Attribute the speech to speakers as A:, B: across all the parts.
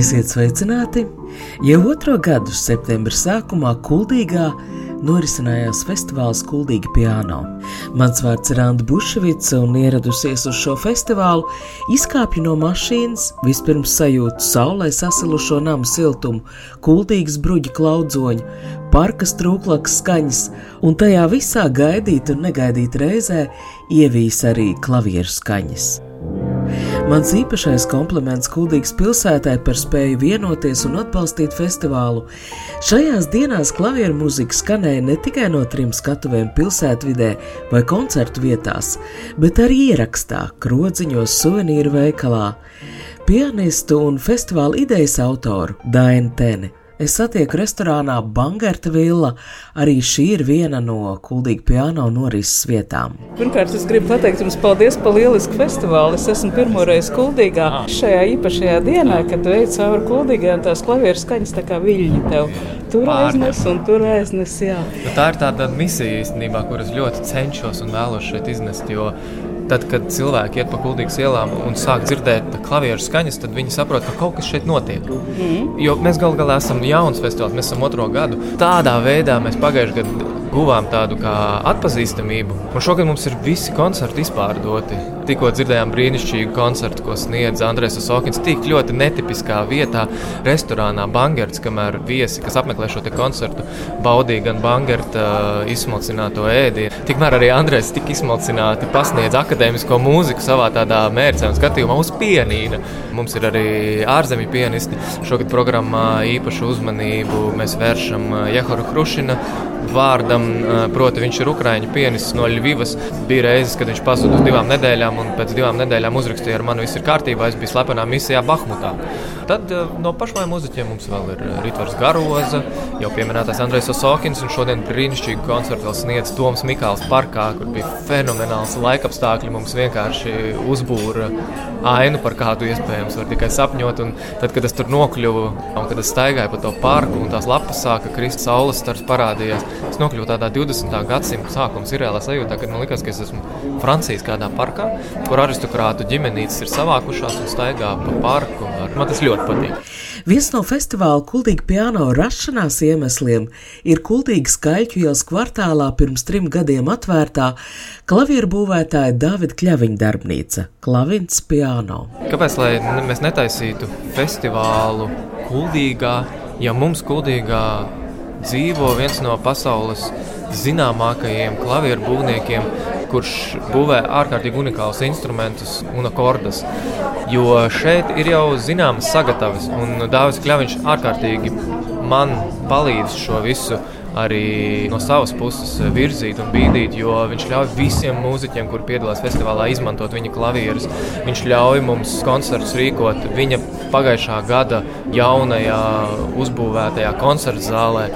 A: Esiet sveicināti! Jau otro gadu septembra sākumā Kuldīgā norisinājās festivāls Kuldīga piano. Mans vārds ir Anna Bušvica un ieradusies uz šo festivālu, izkāpju no mašīnas, vispirms sajūtu saulē sasilušo namu siltumu, kuldīgas bruģa klaudzoņu, parkas trūklakas skaņas, un tajā visā gaidīt un negaidīt reizē ievīs arī klavieru skaņas. Mans īpašais kompliments Kuldīgas pilsētai par spēju vienoties un atbalstīt festivālu. Šajās dienās klavieru mūzika skanēja ne tikai no trim skatuvēm pilsētvidē vai koncertu vietās, bet arī ierakstā, krodziņos, suvenīru veikalā. Pianistu un festivāla idejas autoru Dainu Teni Es satieku restorānā Bangerta villa. Arī šī ir viena no kuldīga piano norises vietām.
B: Pirmkārt, es gribu pateikt jums paldies par lielisku festivālu. Es esmu pirmo reizi kuldīgā. Šajā īpašajā dienā, kad ej cauri kuldīgai un tās klavieru skaņas tā kā viļņi tev. Tur aiznes un tur aiznes, jā.
C: Nu, tā ir tāda misija īstenībā, kuras ļoti cenšos un vēlos šeit iznest. Jo tad, kad cilvēki iet pa kuldīgas ielām un sāk dzirdēt klavieru skaņas, tad viņi saprot, ka kaut kas šeit notiek. Mm. Jo mēs gal galā esam jauns festivāls, mēs esam otro gadu. Tādā veidā mēs pagājušajā gadā guvām tādu kā atpazīstamību. Un šogad mums ir visi koncerti izpārdoti. Tikko dzirdējām brīnišķīgu koncertu, ko sniedz Andrēs Osokins. Tik ļoti netipiskā vietā, restorānā Bangerts, kamēr viesi, kas apmeklē šo koncertu, baudīja gan Bangerta uh, izsmalcināto ēdienu. Tikmēr arī Andrēs tik izsmalcināti pasniedz akadēmisko mūziku savā tādā mērcē un skatījumā uz pianīna. Mums ir arī ārzemju pianisti. Šogad programmā īpašu uzmanību mēs vēršam uh, Jehoru Krušina vārdam, proti, viņš ir ukrāņu pianists no Ļuvijas. Bija reizes, kad viņš pazuda uz divām nedēļām, un pēc divām nedēļām uzrakstīja, ar mani viss ir kārtībā. Es biju slepenā misijā Bahmutā. Tad no pašmājām muzeķiem mums vēl ir Ritvars Garoza, jau pieminētais Andrejs Osokins, un šodien brīnišķīgu koncertu vēl sniedz Toms Mikāls parkā, kur bija fenomenāls laikapstākļi. Mums vienkārši uzbūra ainu, par kādu iespējams var tikai sapņot. Un tad, kad es tur nokļuvu, un kad es staigāju pa to parku, un tās lapas sāka krist, saules stars parādījās, Es nokļuvu tādā 20. gadsimta sākuma surreālā sajūtā, kad man liekas, ka es esmu Francijas kādā parkā, kur aristokrātu ģimenītes ir savākušās un staigā pa parku. Man tas ļoti patīk.
A: Viens no festivāla Kultūra piano rašanās iemesliem ir Kultūra skaļķu ielas kvartālā pirms trim gadiem atvērtā klavieru būvētāja Davida Kļaviņa darbnīca - Klavins piano.
C: Kāpēc mēs netaisītu festivālu Kuldīgā, ja mums Kuldīgā dzīvo viens no pasaules zināmākajiem klavieru būvniekiem, kurš būvē ārkārtīgi unikālus instrumentus un akordas. Jo šeit ir jau zināmas sagatavas, un Dārzs Kļaviņš ārkārtīgi man palīdz šo visu arī no savas puses virzīt un bīdīt, jo viņš ļauj visiem mūziķiem, kur piedalās festivālā, izmantot viņa klavierus. Viņš ļauj mums koncertus rīkot viņa pagājušā gada jaunajā uzbūvētajā koncerta zālē.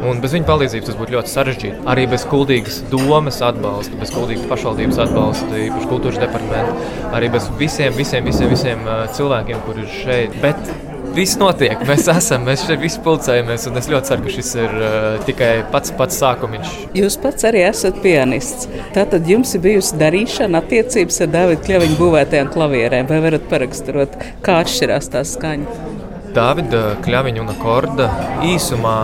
C: Un bez viņa palīdzības tas būtu ļoti sarežģīti. Arī bez kuldīgas domas atbalsta, bez kuldīgas pašvaldības atbalsta, īpaši kultūras departamenta, arī bez visiem, visiem, visiem, visiem cilvēkiem, kur ir šeit. Bet Viss notiek, mēs esam, mēs šeit visi pulcējamies, un es ļoti ceru, ka šis ir uh, tikai pats pats sākumiņš.
B: Jūs pats arī esat pianists. Tātad jums ir bijusi darīšana attiecības ar Dāvidu Kļaviņu būvētajām klavierēm, vai varat paraksturot, kā atšķirās tā skaņa?
C: Dāvida Kļaviņa un akorda īsumā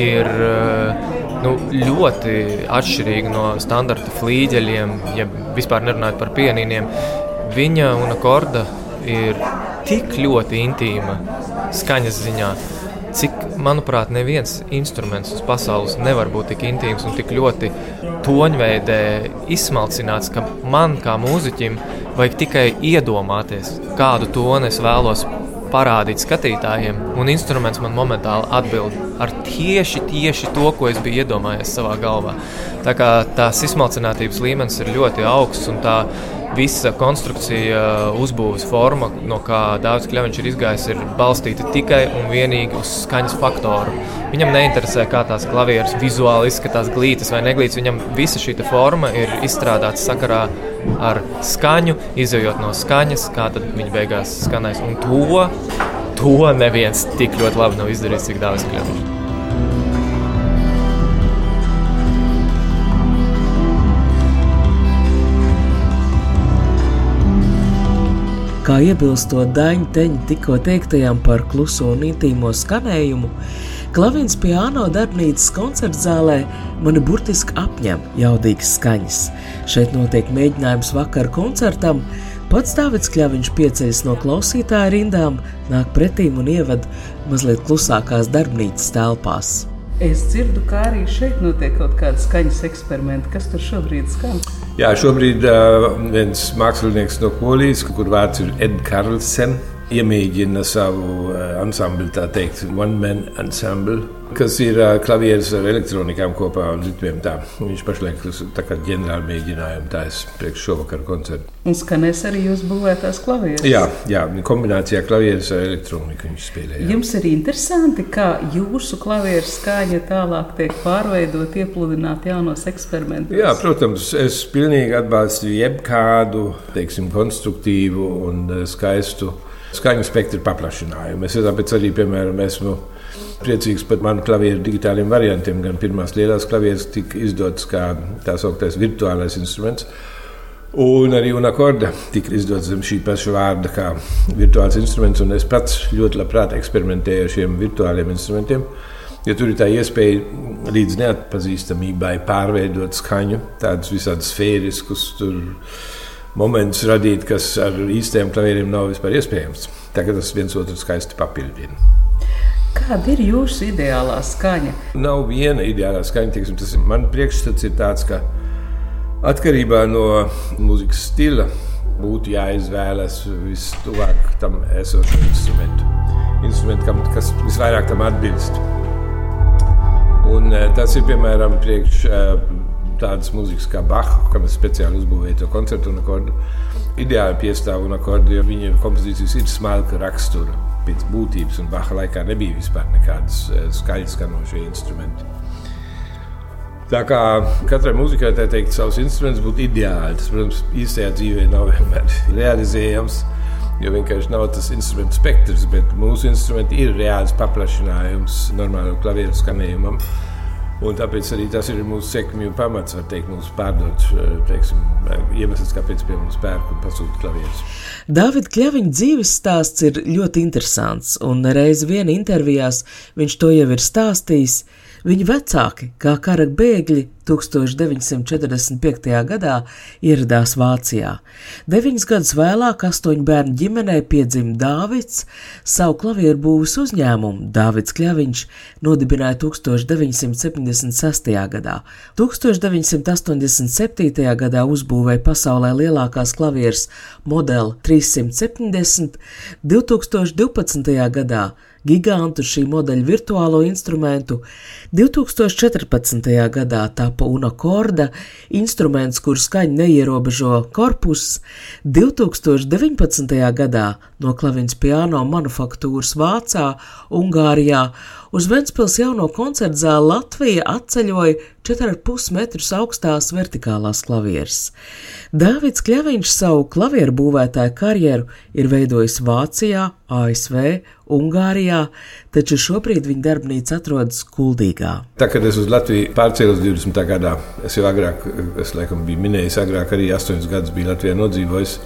C: ir uh, nu, ļoti atšķirīga no standarta flīģeļiem, ja vispār nerunājot par pianīniem. Viņa un akorda ir tik ļoti intīma skaņas ziņā, cik, manuprāt, neviens instruments uz pasaules nevar būt tik intīms un tik ļoti toņveidē izsmalcināts, ka man kā mūziķim vajag tikai iedomāties, kādu toni es vēlos parādīt skatītājiem, un instruments man momentāli atbild ar tieši, tieši to, ko es biju iedomājies savā galvā. Tā kā tās izsmalcinātības līmenis ir ļoti augsts un tā visa konstrukcija, uzbūves forma, no kā Dārns Kļaviņš ir izgājis, ir balstīta tikai un vienīgi uz skaņas faktoru. Viņam neinteresē, kā tās klavieres vizuāli izskatās, glītas vai neglītas. Viņam visa šī forma ir izstrādāta sakarā ar skaņu, izjūt no skaņas, kā viņa beigās skanēs. Un to, to neviens tik ļoti labi nav izdarījis, cik Dārns Kļaviņš.
A: Kā iebilstot Daņa teņa tikko teiktajam par kluso un intīmo skanējumu, Klavins piano darbnīcas koncertzālē mani burtiski apņem jaudīgas skaņas. Šeit notiek mēģinājums vakar koncertam, Pats Dārvids Kļaviņš pieceļas no klausītāja rindām, nāk pretīm un ievada mazliet klusākās darbnīcas telpās.
B: Es dzirdu, ka arī šeit notiek kaut kāda skaņas eksperimenta. Kas tur šobrīd skan?
D: Jā, šobrīd uh, viens mākslinieks no Polijas, kur vārds ir Ed Karlsen, iemēģina savu uh, ansambli, tā teikt, one man ensemble kas ir klavieres ar elektronikām kopā un ritmiem. Tā. Viņš pašlaik tā kā ģenerāli mēģinājumu taisa priekš šovakar koncertu.
B: Un skanēs arī jūs būvētās klavieres.
D: Jā, jā kombinācijā klavieres ar elektroniku viņš spēlē. Jā.
B: Jums ir interesanti, kā jūsu klavieres skaņa tālāk tiek pārveidot, iepludināt jaunos eksperimentus.
D: Jā, protams, es pilnīgi atbalstu jebkādu, teiksim, konstruktīvu un skaistu skaņu spektru paplašinājumu. Es tāpēc arī, piemēram, esmu priecīgs par manu klavieru digitāliem variantiem. Gan pirmās lielās klavieres tika izdotas kā tā sauktais virtuālais instruments. Un arī unakorda tika izdots zem šī paša vārda, kā virtuāls instruments. Es pats ļoti labprāt eksperimentēju ar šiem virtuāliem instrumentiem. Ja tur ir tā iespēja līdz neatpazīstamībai pārveidot skaņu, tādus visādus sfēriskus momentus radīt, kas ar īstiem klavieriem nav vispār iespējams. Tagad tas viens otru skaisti papildina.
B: Kāda ir jūsu ideālā skaņa?
D: Nav viena ideālā skaņa. Tieksim, tas ir, man priekšstats ir tāds, ka atkarībā no mūzikas stila būtu jāizvēlas vistuvāk tam esošo instrumentu. Instrumentu, kas visvairāk tam atbilst. Un, eh, tas ir piemēram priekš eh, tādas mūzikas kā Baha, kam es speciāli uzbūvēju to koncertu un akordu. Ideāli piestāv un akordu, jo viņa kompozīcijas ir smalka rakstura pēc būtības, un Baha laikā nebija vispār nekādas eh, skaļas skanošie instrumenti. Tā kā katrai mūzikai tā teikt, savs instruments būtu ideāli. Tas, protams, īstajā dzīvē nav vienmēr realizējams, jo vienkārši nav tas instrumentu spektrs, bet mūsu instrumenti ir reāls paplašinājums normālam klavieru skanējumam. Un tāpēc arī tas ir mūsu sekmju pamats, var teikt, mūsu pārdots teiksim, iemesls, kāpēc pie mums pērk un pasūta klavierus.
A: Dāvida Kļaviņa dzīves stāsts ir ļoti interesants, un reiz vien intervijās viņš to jau ir stāstījis. Viņa vecāki, kā kara bēgļi, 1945. gadā ieradās Vācijā. Deviņus gadus vēlāk astoņu bērnu ģimenē piedzima Dāvids, savu klavieru būvas uzņēmumu Dāvids Kļaviņš nodibināja 1976. gadā. 1987. gadā uzbūvēja pasaulē lielākās klavieres modeli 370, 2012. gadā gigantu šī modeļa virtuālo instrumentu. 2014. gadā tapa unakorda, instruments, kur skaņa neierobežo korpus. 2019. gadā no klavins piano manufaktūras Vācā, Ungārijā uz Ventspils jauno koncertu zāli Latvija atceļoja 4,5 metrus augstās vertikālās klavieres. Dāvids Kļaviņš savu klavieru būvētāju karjeru ir veidojis Vācijā, ASV, Ungārijā, taču šobrīd viņa darbnīca atrodas Kuldīgā.
D: Tā, kad es uz Latviju pārcēlos 20. gadā, es jau agrāk, es laikam biju minējis, agrāk arī 8 gadus biju Latvijā nodzīvojis.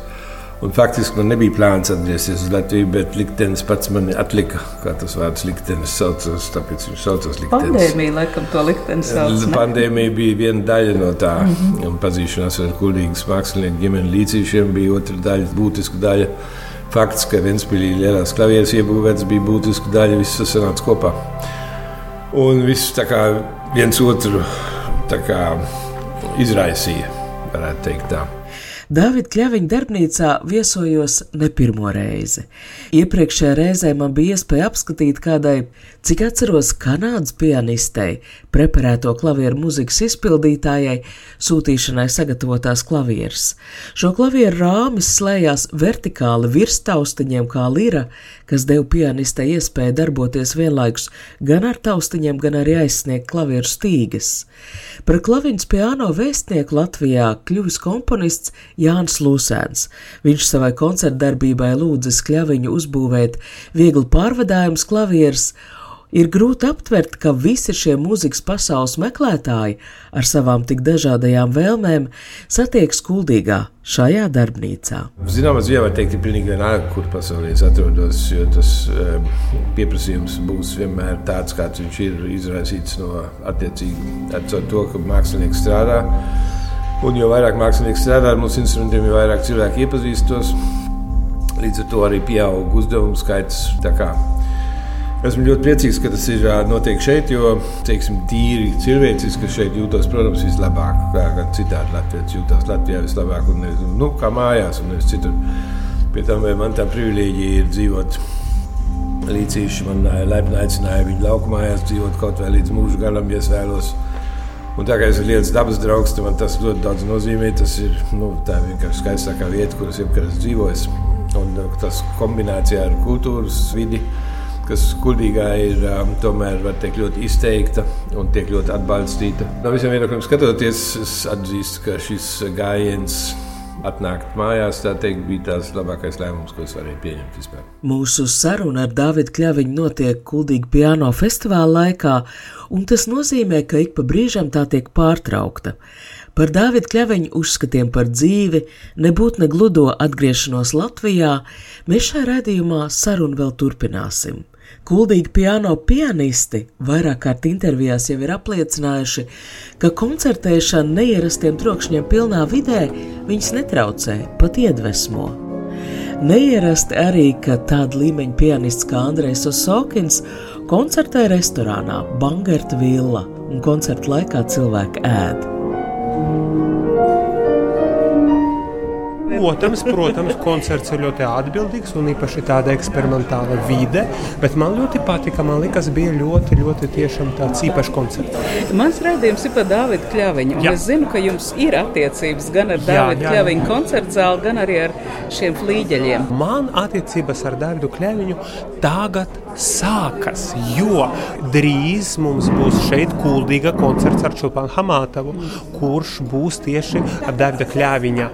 D: Un faktiski man nebija plāns atgriezties uz Latviju, bet liktenis pats man atlika. Kā tas vārds liktenis saucas, tāpēc viņš saucas liktenis.
B: Pandēmija, laikam, to liktenis sauc.
D: Pandēmija bija viena daļa no tā. Mm -hmm. Un pazīšanās ar kuldīgas mākslinieku ģimeni līdzīšiem bija otra daļa, būtiska daļa. Fakts, ka Ventspīlī lielās klavieres iebūvētas bija būtiska daļa, viss tas sanāca kopā. Un viss tā kā viens otru kā, izraisīja, varētu teikt tā.
A: Dāvida Kļaviņa darbnīcā viesojos ne pirmo reizi. Iepriekšējā reizē man bija iespēja apskatīt kādai, cik atceros, kanādas pianistei, preparēto klavieru muzikas izpildītājai, sūtīšanai sagatavotās klavieres. Šo klavieru rāmis slēdzās vertikāli virs taustiņiem kā lira, kas deva pianistei iespēju darboties vienlaikus gan ar taustiņiem, gan arī aizsniegt klavieru stīgas. Par klaviņas piano vēstnieku Latvijā kļuvis komponists Jānis Lūsēns. Viņš savai koncertdarbībai lūdzas kļaviņu uzbūvēt viegli pārvadājums klavieres Ir grūti aptvert, ka visi šie mūzikas pasaules meklētāji ar savām tik dažādajām vēlmēm satiekas kuldīgā šajā darbnīcā.
D: Zināmā ziņā var teikt, ir pilnīgi vienalga, kur pasaulē es atrodos, jo tas um, pieprasījums būs vienmēr tāds, kāds viņš ir izraisīts no attiecīgi ar to, ka mākslinieks strādā. Un jo vairāk mākslinieks strādā ar mūsu instrumentiem, jo vairāk cilvēki iepazīstos. Līdz ar to arī pieaug uzdevumu skaits. Esmu ļoti priecīgs, ka tas ir notiek šeit, jo teiksim, tīri cilvēciski šeit jūtos, protams, vislabāk. Kā citādi Latvijas jūtas Latvijā vislabāk un nu, kā mājās un nevis citur. Pie tam man tā privilēģija ir dzīvot. Līdzīši man laipni aicināja viņu laukumājās dzīvot kaut vai līdz mūža galam, ja es vēlos. Un tā kā es esmu liels dabas draugs, tad man tas ļoti daudz nozīmē. Tas ir nu, vienkārši skaistākā vieta, kuras jebkad esmu dzīvojis. Un tas kombinācijā ar kultūras vidi kas kuldīgā ir um, tomēr teikt, ļoti izteikta un tiek ļoti atbalstīta. No visiem viedokļiem skatoties, es atzīstu, ka šis gājiens atnākt mājās, tā teikt, bija tās labākais lēmums, ko es varēju pieņemt vispār.
A: Mūsu saruna ar Dāvidu Kļaviņu notiek Kuldīga piano festivāla laikā, un tas nozīmē, ka ik pa brīžam tā tiek pārtraukta. Par Dāvidu Kļaviņu uzskatiem par dzīvi, nebūt ne gludo atgriešanos Latvijā, mēs šajā redzījumā sarunu vēl turpināsim. Kuldīgi piano pianisti vairāk kārt intervijās jau ir apliecinājuši, ka koncertēšana neierastiem trokšņiem pilnā vidē viņus netraucē, pat iedvesmo. Neierasti arī, ka tāda līmeņa pianists kā Andrejs Osokins koncertē restorānā Bangerta villa un koncerta laikā cilvēki ēd.
E: Protams, protams, koncerts ir ļoti atbildīgs un īpaši tāda eksperimentāla vide, bet man ļoti patika. Man liekas, bija ļoti, ļoti tiešām tāds īpašs koncerts.
B: Mans redzējums ir par Dāvidu Kļaviņu. Es zinu, ka jums ir attiecības gan ar Dāvidu Kļaviņu koncertu zāli, gan arī ar šiem flīģeļiem.
E: Man attiecības ar Dāvidu Kļaviņu tagad sākas, jo drīz mums būs šeit kuldīga koncerts ar Čulpānu Hamātavu, kurš būs tieši Davida Kļāviņa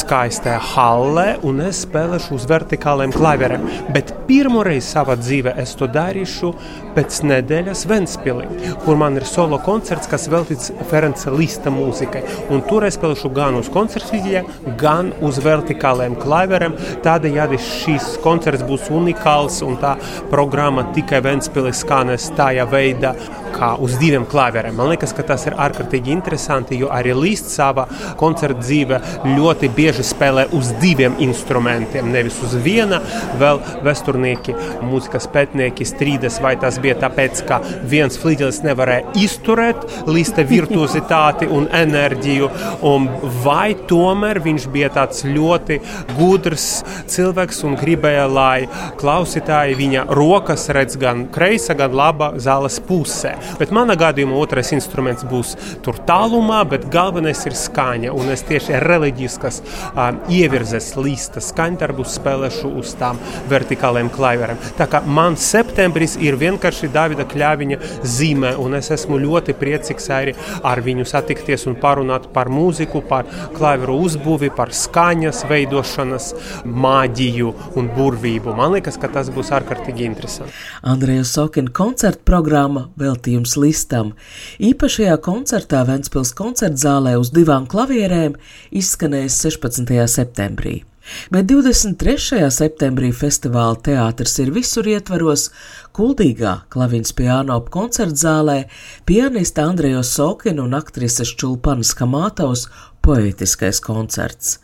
E: skaistajā hallē, un es spēlēšu uz vertikāliem klavieriem. Bet pirmoreiz savā dzīvē es to darīšu pēc nedēļas Ventspilī, kur man ir solo koncerts, kas veltīts Ferenca Lista mūzikai. Un tur es spēlēšu gan uz koncertvīdija, gan uz vertikāliem klavieriem. Tādējādi šis koncerts būs unikāls un tā programma tikai Ventspils skanēs tādā veidā, kā uz diviem klavieriem. Man liekas, ka tas ir ārkārtīgi interesanti, jo arī Līsts savā koncerta dzīvē ļoti bieži spēlē uz diviem instrumentiem, nevis uz viena. Vēl vēsturnieki, mūzikas pētnieki strīdas, vai tas bija tāpēc, ka viens flīģelis nevarēja izturēt Līsta virtuozitāti un enerģiju, un vai tomēr viņš bija tāds ļoti gudrs cilvēks un gribēja, lai klausītāji viņa rokas redz gan kreisa, gan laba zāles pusē. Bet manā gadījumā otrais instruments būs tur tālumā, bet galvenais ir skaņa. Un es tieši reliģiskas um, ievirzes līsta skaņdarbus spēlēšu uz tām vertikāliem klaveriem. Tā kā man septembris ir vienkārši Davida Kļāviņa zīmē, un es esmu ļoti priecīgs arī ar viņu satikties un parunāt par mūziku, par klaveru uzbūvi, par skaņas veidošanas māģiju un burvību. Man liekas, ka tas būs ārkārtīgi interesanti.
A: Andreja Sokina koncerta programma veltījums listam. Īpašajā koncertā Ventspils koncertzālē uz divām klavierēm izskanēs 16. septembrī. Bet 23. septembrī festivāla teātris ir visur ietvaros Kuldīgā klaviņas piano koncertzālē pianista Andreja Sokina un aktrises Čulpanas Kamātaus poetiskais koncerts.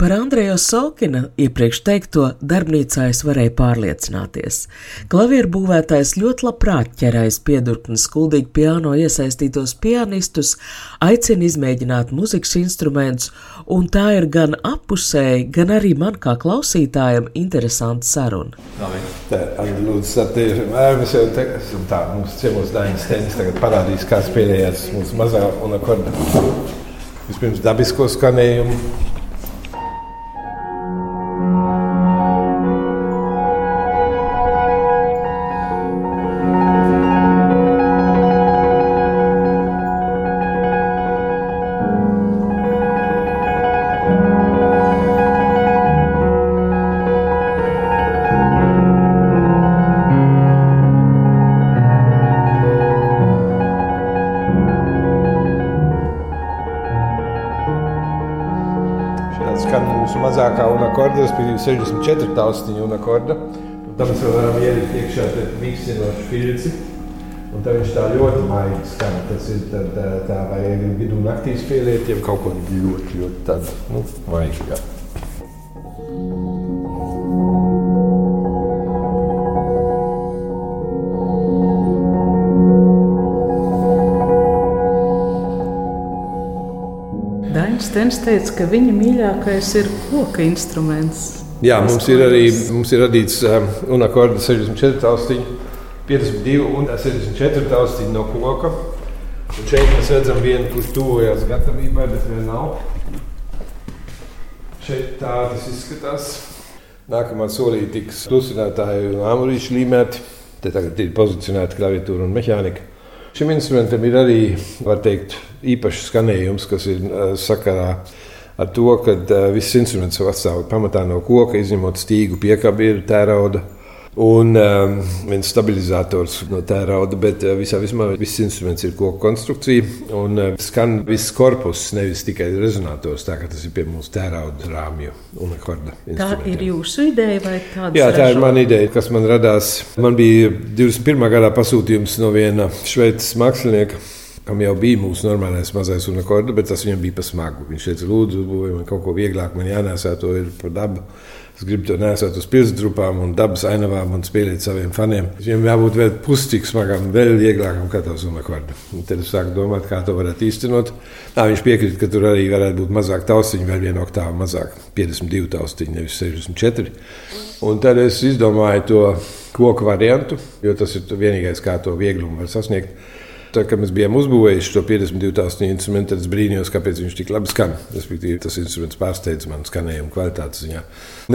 A: Par Andreja Solkina iepriekš teikto darbnīcā es varēju pārliecināties. Klavieru būvētājs ļoti labprāt ķerējas piedurknes skuldīgi piano iesaistītos pianistus, aicina izmēģināt muzikas instrumentus, un tā ir gan apusēji, gan arī man kā klausītājam interesanta saruna.
D: Tā ir lūdzu, ir mēs jau te, tā, mums ciemos Dainis Tenis tagad parādīs, kā spēlējās mūsu mazā un akorda. Vispirms dabisko skanējumu. 64 taustiņu un akorda. Un tam mēs varam ielikt iekšā miksinošu filci. Un tā viņš tā ļoti maigi skan. Tas ir tā, tā, tā vai vidū naktī spēlēt, ja kaut ko ļoti, ļoti tādu, nu, maigi. Jā.
B: Dainis Stens teica, ka viņa mīļākais ir koka instruments.
D: Jā, mums ir arī mums ir radīts um, un akorda 64 taustiņi, 52 un 64 taustiņi no koka. Un šeit mēs redzam vienu, kurš tuvojas gatavībai, bet vēl nav. Šeit tā tas izskatās. Nākamā solī tiks klusinātāji un āmurīši līmēti. Te tagad ir pozicionēta klaviatūra un mehānika. Šim instrumentam ir arī, var teikt, īpašs skanējums, kas ir uh, sakarā ar to, ka viss instruments sastāv pamatā no koka, izņemot stīgu piekabi, ir tērauda un um, viens stabilizators no tērauda, bet uh, visā vismā viss instruments ir koka konstrukcija un uh, skan viss korpus, nevis tikai rezonators, tā kā tas ir pie mūsu tērauda rāmju un akorda.
B: Tā ir jūsu ideja vai tāda?
D: Jā, tā ir mana ideja, kas man radās. Man bija 21. gadā pasūtījums no viena šveices mākslinieka. Kam jau bija mūsu normālais mazais un akords, bet tas viņam bija par smagu. Viņš teica, lūdzu, man kaut ko vieglāk, man jānēsā to par dabu. Es gribu to nesāt uz pilsētrupām un dabas ainavām un spēlēt saviem faniem. Viņam jābūt vēl puscik smagam, vēl vieglākam kā tavs un akords. Tad es sāku domāt, kā to varētu īstenot. Tā viņš piekrita, ka tur arī varētu būt mazāk taustiņu, vēl viena oktāva mazāk, 52 taustiņu, nevis 64. Un tad es izdomāju to koku variantu, jo tas ir vienīgais, kā to vieglumu var sasniegt. Tā kā mēs bijām uzbūvējuši to 52 tādu instrumentu, tad es brīnījos, kāpēc viņš tik labi skan. Respektīvi, tas instruments pārsteidz man skanējumu kvalitātes ziņā.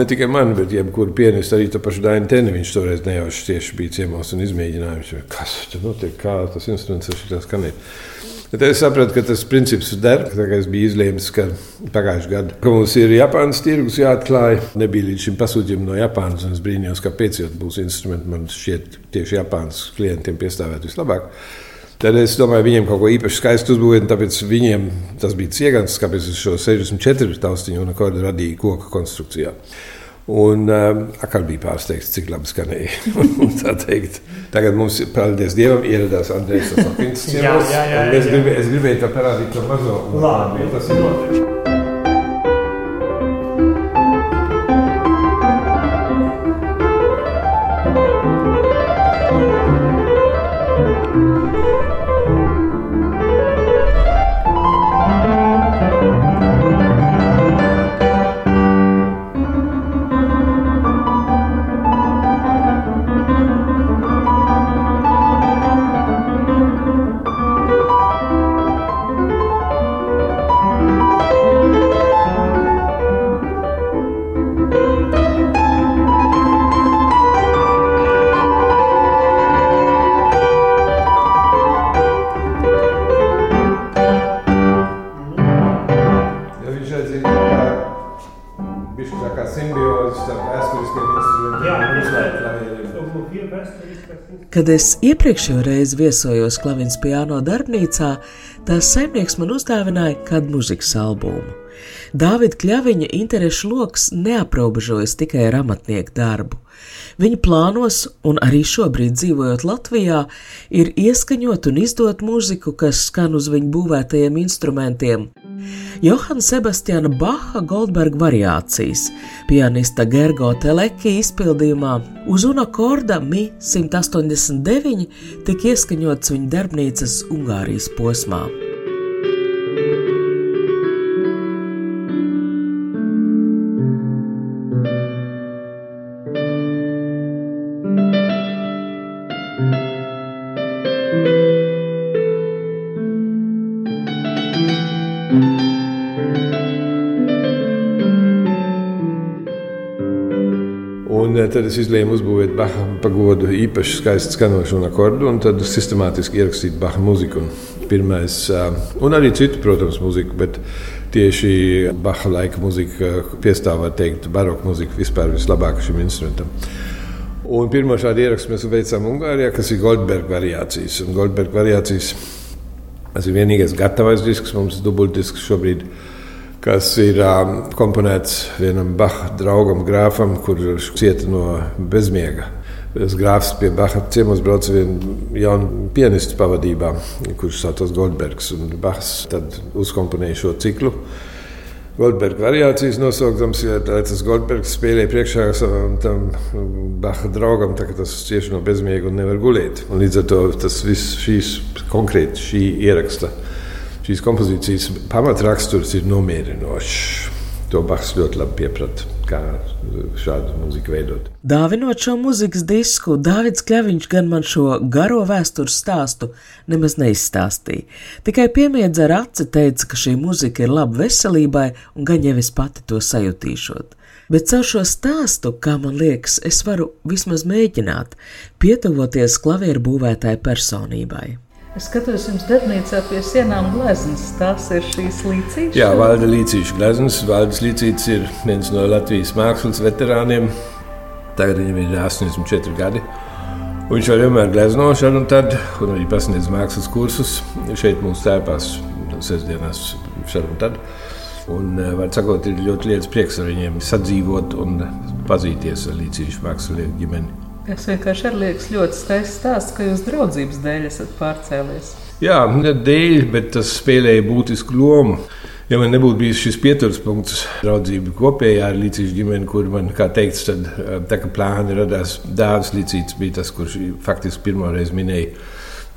D: Ne tikai man, bet jebkuru pianistu, arī to pašu Dainu Teni. Viņš toreiz nejauši tieši bija ciemos un izmēģināja, viņš, kas tur notiek, kā tas instruments ir šitā skanēt. Tad es sapratu, ka tas princips der. Es biju izlēmis, ka pagājušajā gadā ka mums ir Japānas tirgus jāatklāj. Nebija līdz šim pasūtījuma no Japānas, un es brīnījos, kāpēc būs instrumenti. Man šķiet, tieši Japānas klientiem piestāvēt vislabāk. Tad es domāju, viņiem kaut ko īpaši skaistu uzbūvēt, un tāpēc viņiem tas bija ciegans, kāpēc es šo 64 taustiņu un akordu radīju koka konstrukcijā. Un um, atkal bija pārsteigts, cik labi skanēja. tagad mums, paldies Dievam, ieradās Andrejs Sapins ciemos.
E: Jā, jā, jā,
D: un Es
E: jā.
D: gribēju, es gribēju tā parādīt to mazo.
E: Labi,
A: Kad es iepriekšējo reizi viesojos Klavijas piano darbnīcā, tās saimnieks man uzdāvināja kādu mūzikas albumu. Dāvida Kļaviņa interešu lokus neaprobežojas tikai ar amatnieku darbu. Viņa plānos, un arī šobrīd dzīvojot Latvijā, ir ieskaņot un izdot mūziku, kas skan uz viņa būvētajiem instrumentiem. Johana Sebastiāna Baha Goldberga variācijas, pianista Gergo Teleki izpildījumā uz un akorda Mi 189 tika ieskaņots viņa darbnīcas Ungārijas posmā.
D: Tad es izlēmu uzbūvēt Baha pagodu īpaši skaistu skanošu akordu un tad sistemātiski ierakstīt Baha muziku. Pirmais, un arī citu, protams, mūziku, bet tieši Baha laika mūzika piestāv, var teikt, baroka mūzika vispār vislabāka šim instrumentam. Un pirmo šādu ierakstu mēs veicām Ungārijā, kas ir Goldberga variācijas. Un Goldberga variācijas tas ir vienīgais gatavais disks, mums dubultdisks šobrīd ir kas ir um, komponēts vienam Baha draugam, grāfam, kurš cieta no bezmiega. Tas grāfs pie Baha ciemos brauca vienu jaunu pianistu pavadībā, kurš saucas Goldbergs. Bahs tad uzkomponēja šo ciklu. Goldberga variācijas nosaukums, ja tas Goldbergs spēlēja priekšā savam tam Baha draugam, tā, tas cieši no bezmiega un nevar gulēt. Un līdz ar to tas viss šīs konkrēti šī ieraksta šīs kompozīcijas pamatraksturs ir nomierinošs. To Bahs ļoti labi pieprata, kā šādu mūziku veidot.
A: Dāvinot šo mūzikas disku, Dārvids Kļaviņš gan man šo garo vēstures stāstu nemaz neizstāstīja. Tikai piemiedza ar aci teica, ka šī mūzika ir laba veselībai, un gan jau es pati to sajutīšot. Bet caur šo stāstu, kā man liekas, es varu vismaz mēģināt pietuvoties klavieru būvētāju personībai.
B: Es skatos, jums darbnīcā pie sienām gleznas. Tās ir šīs līcītas.
D: Jā, Valda Līcīša gleznas. Valdes Līcīts ir viens no Latvijas mākslas veterāniem. Tagad viņam ir 84 gadi. Viņš jau vienmēr glezno šādu un tad, un arī pasniedz mākslas kursus šeit mūsu tēpās, sestdienās šādu un tad. Un, eh, var sakot, ir ļoti liels prieks ar viņiem sadzīvot un pazīties ar Līcīšu mākslinieku ģimeni.
B: Es vienkārši arī liekas ļoti skaists stāsts, ka jūs draudzības dēļ esat pārcēlies.
D: Jā, ne dēļ, bet tas spēlēja būtisku lomu. Ja man nebūtu bijis šis pieturas punkts, draudzība kopējā ar līdzīgu ģimeni, kur man, kā teikts, tad eh, tā kā plāni radās, dāvs līdzīgs bija tas, kurš faktiski pirmo reizi minēja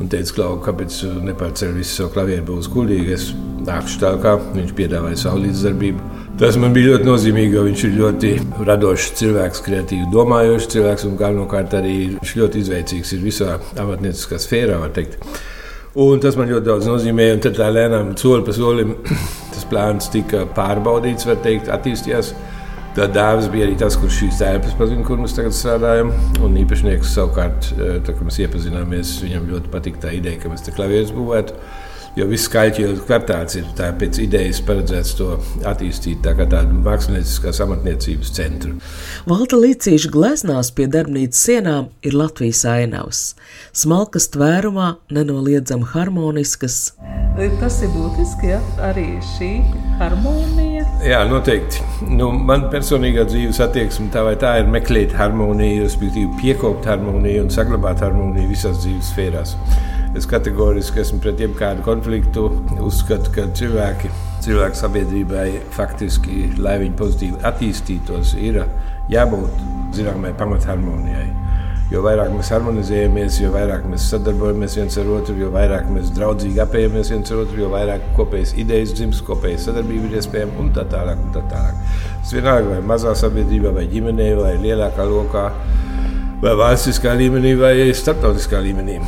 D: un teica, Klau, kāpēc nepārceļ visu savu klavieru būs kuldīgi. Es nākšu tā, kā viņš piedāvāja savu līdzdarbību. Tas man bija ļoti nozīmīgi, jo viņš ir ļoti radošs cilvēks, kreatīvi domājošs cilvēks un galvenokārt arī viņš ļoti izveicīgs ir visā amatnieciskā sfērā, var teikt. Un tas man ļoti daudz nozīmēja, un tad tā lēnām, soli pa solim, tas plāns tika pārbaudīts, var teikt, attīstījās. Tad dēls bija arī tas, kurš šīs tēpas pazina, kur mēs tagad strādājam. Un īpašnieks savukārt, eh, tā, kad mēs iepazināmies, viņam ļoti patika tā ideja, ka mēs te klavierus būvētu. Jo viss skaļķis kvartāls ir pēc idejas paredzēts to attīstīt tā kā tādu mākslinieckās amatniecības centru.
A: Valta līdzīša gleznās pie darbnīcas sienām ir Latvijas ainavs. Smalkas tvērumā nenoliedzami harmoniskas.
B: Tas ir būtiski, ja? arī šī harmonija.
D: Jā, noteikti. Nu, man personīgā dzīves attieksme tā vai tā ir meklēt harmoniju, respektīvi piekopt harmoniju un saglabāt harmoniju visās dzīves sfērās. Es kategoriski esmu pret jebkādu konfliktu. Uzskatu, ka cilvēki, cilvēku sabiedrībai faktiski, lai viņi pozitīvi attīstītos, ir jābūt zināmai pamatharmonijai. Jo vairāk mēs harmonizējamies, jo vairāk mēs sadarbojamies viens ar otru, jo vairāk mēs draudzīgi apējamies viens ar otru, jo vairāk kopējas idejas dzimst, kopēja sadarbība ir iespējama un tā tālāk. Un tā tālāk. Tas vienalga vai mazā sabiedrībā, vai ģimenē, vai lielākā lokā vai valstiskā līmenī, vai starptautiskā līmenī.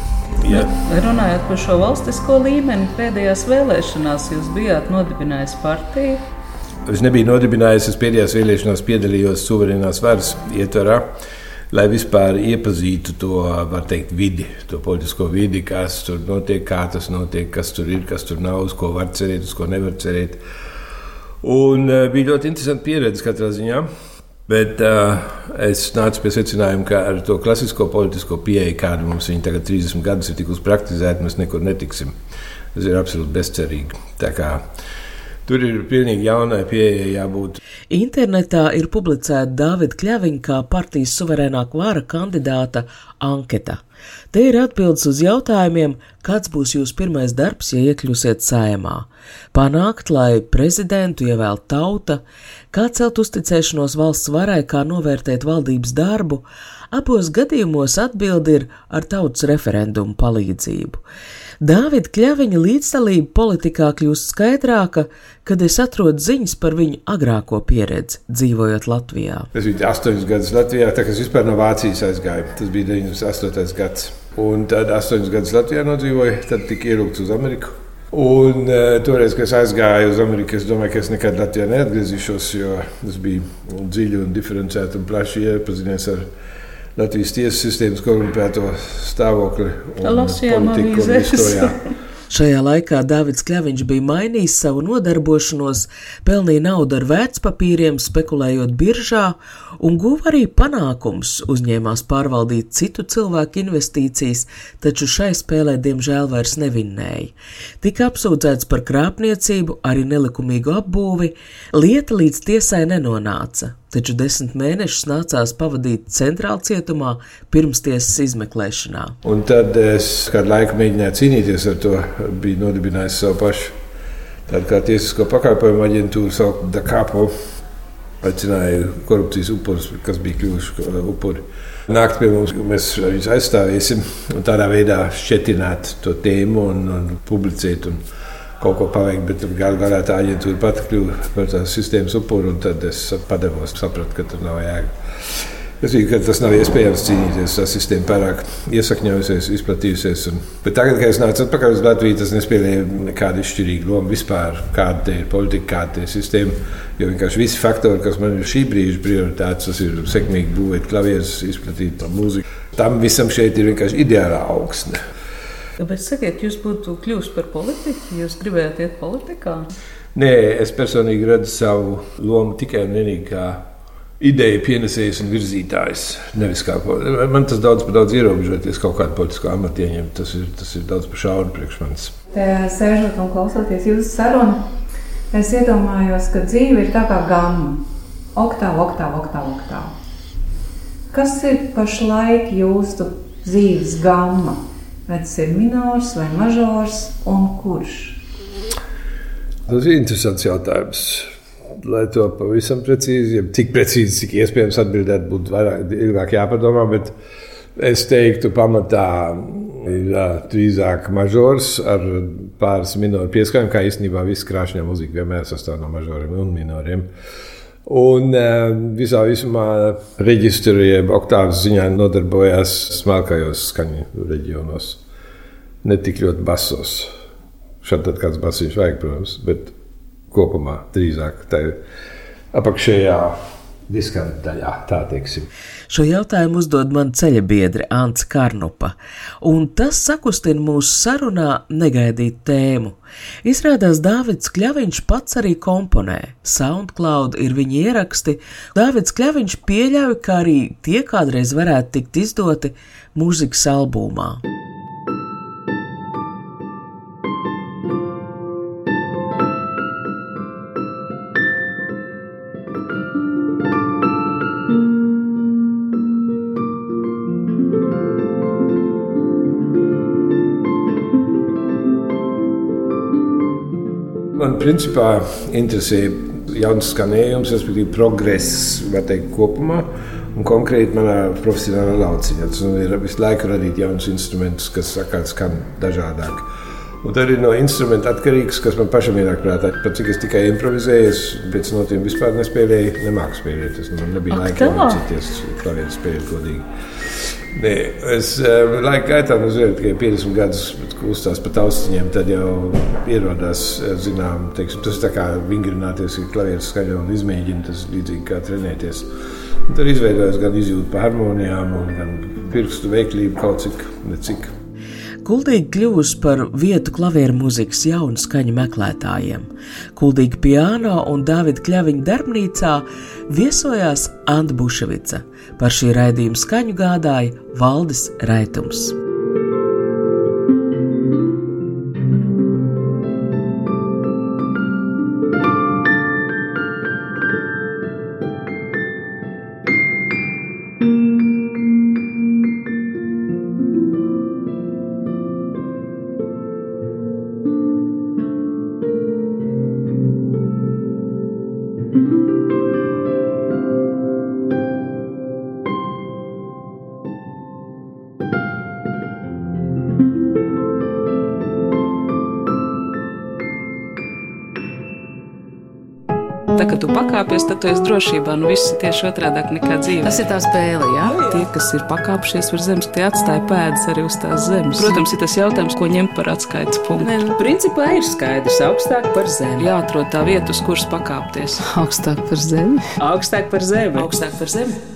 B: Ja. Runājot par šo valstisko līmeni, pēdējās vēlēšanās jūs bijāt nodibinājis partiju.
D: Es nebiju nodibinājis, es pēdējās vēlēšanās piedalījos suverēnās varas ietvarā. Lai vispār iepazītu to teikt, vidi, to politisko vidi, kas tur notiek, kā tas notiek, kas tur ir, kas tur nav, uz ko var cerēt, uz ko nevar cerēt. Un uh, bija ļoti interesanti pieredze katrā ziņā. Bet uh, es nācu pie secinājuma, ka ar to klasisko politisko pieeju, kāda mums tagad 30 gadus ir tikusi praktizēta, mēs nekur netiksim. Tas ir absolūti bezcerīgi. Tur ir pilnīgi jaunai pieejai jābūt.
A: Internetā ir publicēta Dāvida Kļaviņa kā partijas suverēnākā vara kandidāta anketa. Te ir atbildes uz jautājumiem, kāds būs jūsu pirmais darbs, ja iekļūsiet saimā. Panākt, lai prezidentu ievēl tauta, kā celt uzticēšanos valsts varai, kā novērtēt valdības darbu, abos gadījumos atbildi ir ar tautas referendumu palīdzību. Dāvida Kļaviņa līdzdalība politikā kļūst skaidrāka, kad es atrodu ziņas par viņu agrāko pieredzi, dzīvojot Latvijā.
D: Es biju astoņus gadus Latvijā, tā kā es vispār no Vācijas aizgāju. Tas bija 98. gads. Un tad astoņus gadus Latvijā nodzīvoju, tad tika ierūkts uz Ameriku. Un uh, toreiz, kad es aizgāju uz Ameriku, es domāju, ka es nekad Latvijā neatgriezīšos, jo tas bija dziļi un diferencēti un plaši iepazinies ar Latvijas tiesas sistēmas korumpēto stāvokli.
B: Lasījām avīzēs.
A: Šajā laikā Dārvids Kļaviņš bija mainījis savu nodarbošanos, pelnīja naudu ar vērtspapīriem, spekulējot biržā, un guva arī panākums, uzņēmās pārvaldīt citu cilvēku investīcijas, taču šai spēlē diemžēl vairs nevinnēja. Tika apsūdzēts par krāpniecību, arī nelikumīgu apbūvi, lieta līdz tiesai nenonāca taču desmit mēnešus nācās pavadīt centrālajā cietumā pirms tiesas izmeklēšanā.
D: Un tad es kādu laiku mēģināju cīnīties ar to, biju nodibinājis savu pašu tādu kā tiesisko pakalpojumu aģentūru, saukt Dakapo. Aicināju korupcijas upurus, kas bija kļuvuši upuri. Nākt pie mums, mēs viņus aizstāvēsim un tādā veidā šķietināt to tēmu un, un publicēt. Un, kaut ko paveikt, bet galu galā tā aģentūra pati kļuva par tās sistēmas upuru, un tad es padevos, sapratu, ka tur nav jēga. Es zinu, ka tas nav iespējams cīnīties. Tā sistēma pārāk iesakņojusies, izplatījusies. Un, bet tagad, kad es nācu atpakaļ uz Latviju, tas nespēlēja nekādu izšķirīgu lomu vispār, kāda ir politika, kāda ir sistēma. Jo vienkārši visi faktori, kas man ir šī brīža prioritātes, tas ir sekmīgi būvēt klavierus, izplatīt mūziku. Tam visam šeit ir vienkārši ideāla augsne.
B: Bet sakiet, jūs būtu kļuvis par politiku, jūs gribējāt iet politikā?
D: Nē, es personīgi redzu savu lomu tikai un vienīgi kā ideju pienesējs un virzītājs. Nevis kā man tas daudz par daudz ierobežoties kaut kādu politisku amatu ieņemt. Tas ir, tas ir daudz par šauru priekš manis.
F: Sēžot un klausoties jūsu sarunu, es iedomājos, ka dzīve ir tā kā gama. Oktāva, oktāva, oktāva, oktāva. Kas ir pašlaik jūsu dzīves gama? Vai tas ir minors vai mažors un kurš?
D: Tas ir interesants jautājums. Lai to pavisam precīzi, ja tik precīzi, cik iespējams atbildēt, būtu vairāk, ilgāk jāpadomā. Bet es teiktu, pamatā ir drīzāk mažors ar pāris minoru pieskārieniem, kā īstenībā viss krāšņā mūzika vienmēr sastāv no mažoriem un minoriem. Un visā visumā reģistri, jeb oktāvas ziņā nodarbojās smalkajos skaņu reģionos ne tik ļoti basos. Šādi tad kāds basiņš vajag, protams, bet kopumā drīzāk tā ir apakšējā diskanta daļā, tā teiksim.
A: Šo jautājumu uzdod man ceļa biedre Ants Karnupa, un tas sakustina mūsu sarunā negaidīt tēmu. Izrādās Dāvids Kļaviņš pats arī komponē. SoundCloud ir viņa ieraksti. Dāvids Kļaviņš pieļauj, ka arī tie kādreiz varētu tikt izdoti mūzikas albumā.
D: Man principā interesē jauns skanējums, respektīvi progress teikt, kopumā. Un konkrēti manā profesionālā lauciņā. Tas ir visu laiku radīt jaunus instrumentus, kas skan dažādāk. Un tad ir no instrumenta atkarīgs, kas man pašam ienāk prātā. Pat cik es tikai improvizēju, es pēc notiem vispār nespēlēju, nemāku spēlēt. Es man nebija laika mācīties klavieru spēlēt godīgi. Nē, es um, laika gaitā, nu, zinu, tikai 50 gadus kustās pa taustiņiem, tad jau ierodās, eh, zinām, teiksim, tas tā kā vingrināties, ir klavieres skaļo un izmēģina, tas līdzīgi kā trenēties. Un tad izveidojas gan izjūta par harmonijām, gan pirkstu veiklību kaut cik, necik.
A: Kuldīgi kļuvusi par vietu klavieru mūzikas jaunu skaņu meklētājiem. Kuldīgi piano un Dāvida Kļaviņa darbnīcā viesojās Anta Buševica. Par šī raidījuma skaņu gādāja Valdis Raitums.
G: Pakāpies, tad tu esi drošībā. Nu, viss ir tieši otrādi nekā dzīve.
H: Tas ir tā spēle, jā?
G: Tie, kas ir pakāpšies virs zemes, tie atstāja pēdas arī uz tās zemes. Protams, ir tas jautājums, ko ņemt par atskaites punktu.
B: Nē, nu, principā ir skaidrs, augstāk par zemi.
G: Jāatrod tā vieta, uz kuras pakāpties.
H: Augstāk par zemi.
B: Augstāk par zemi.
G: Augstāk par zemi.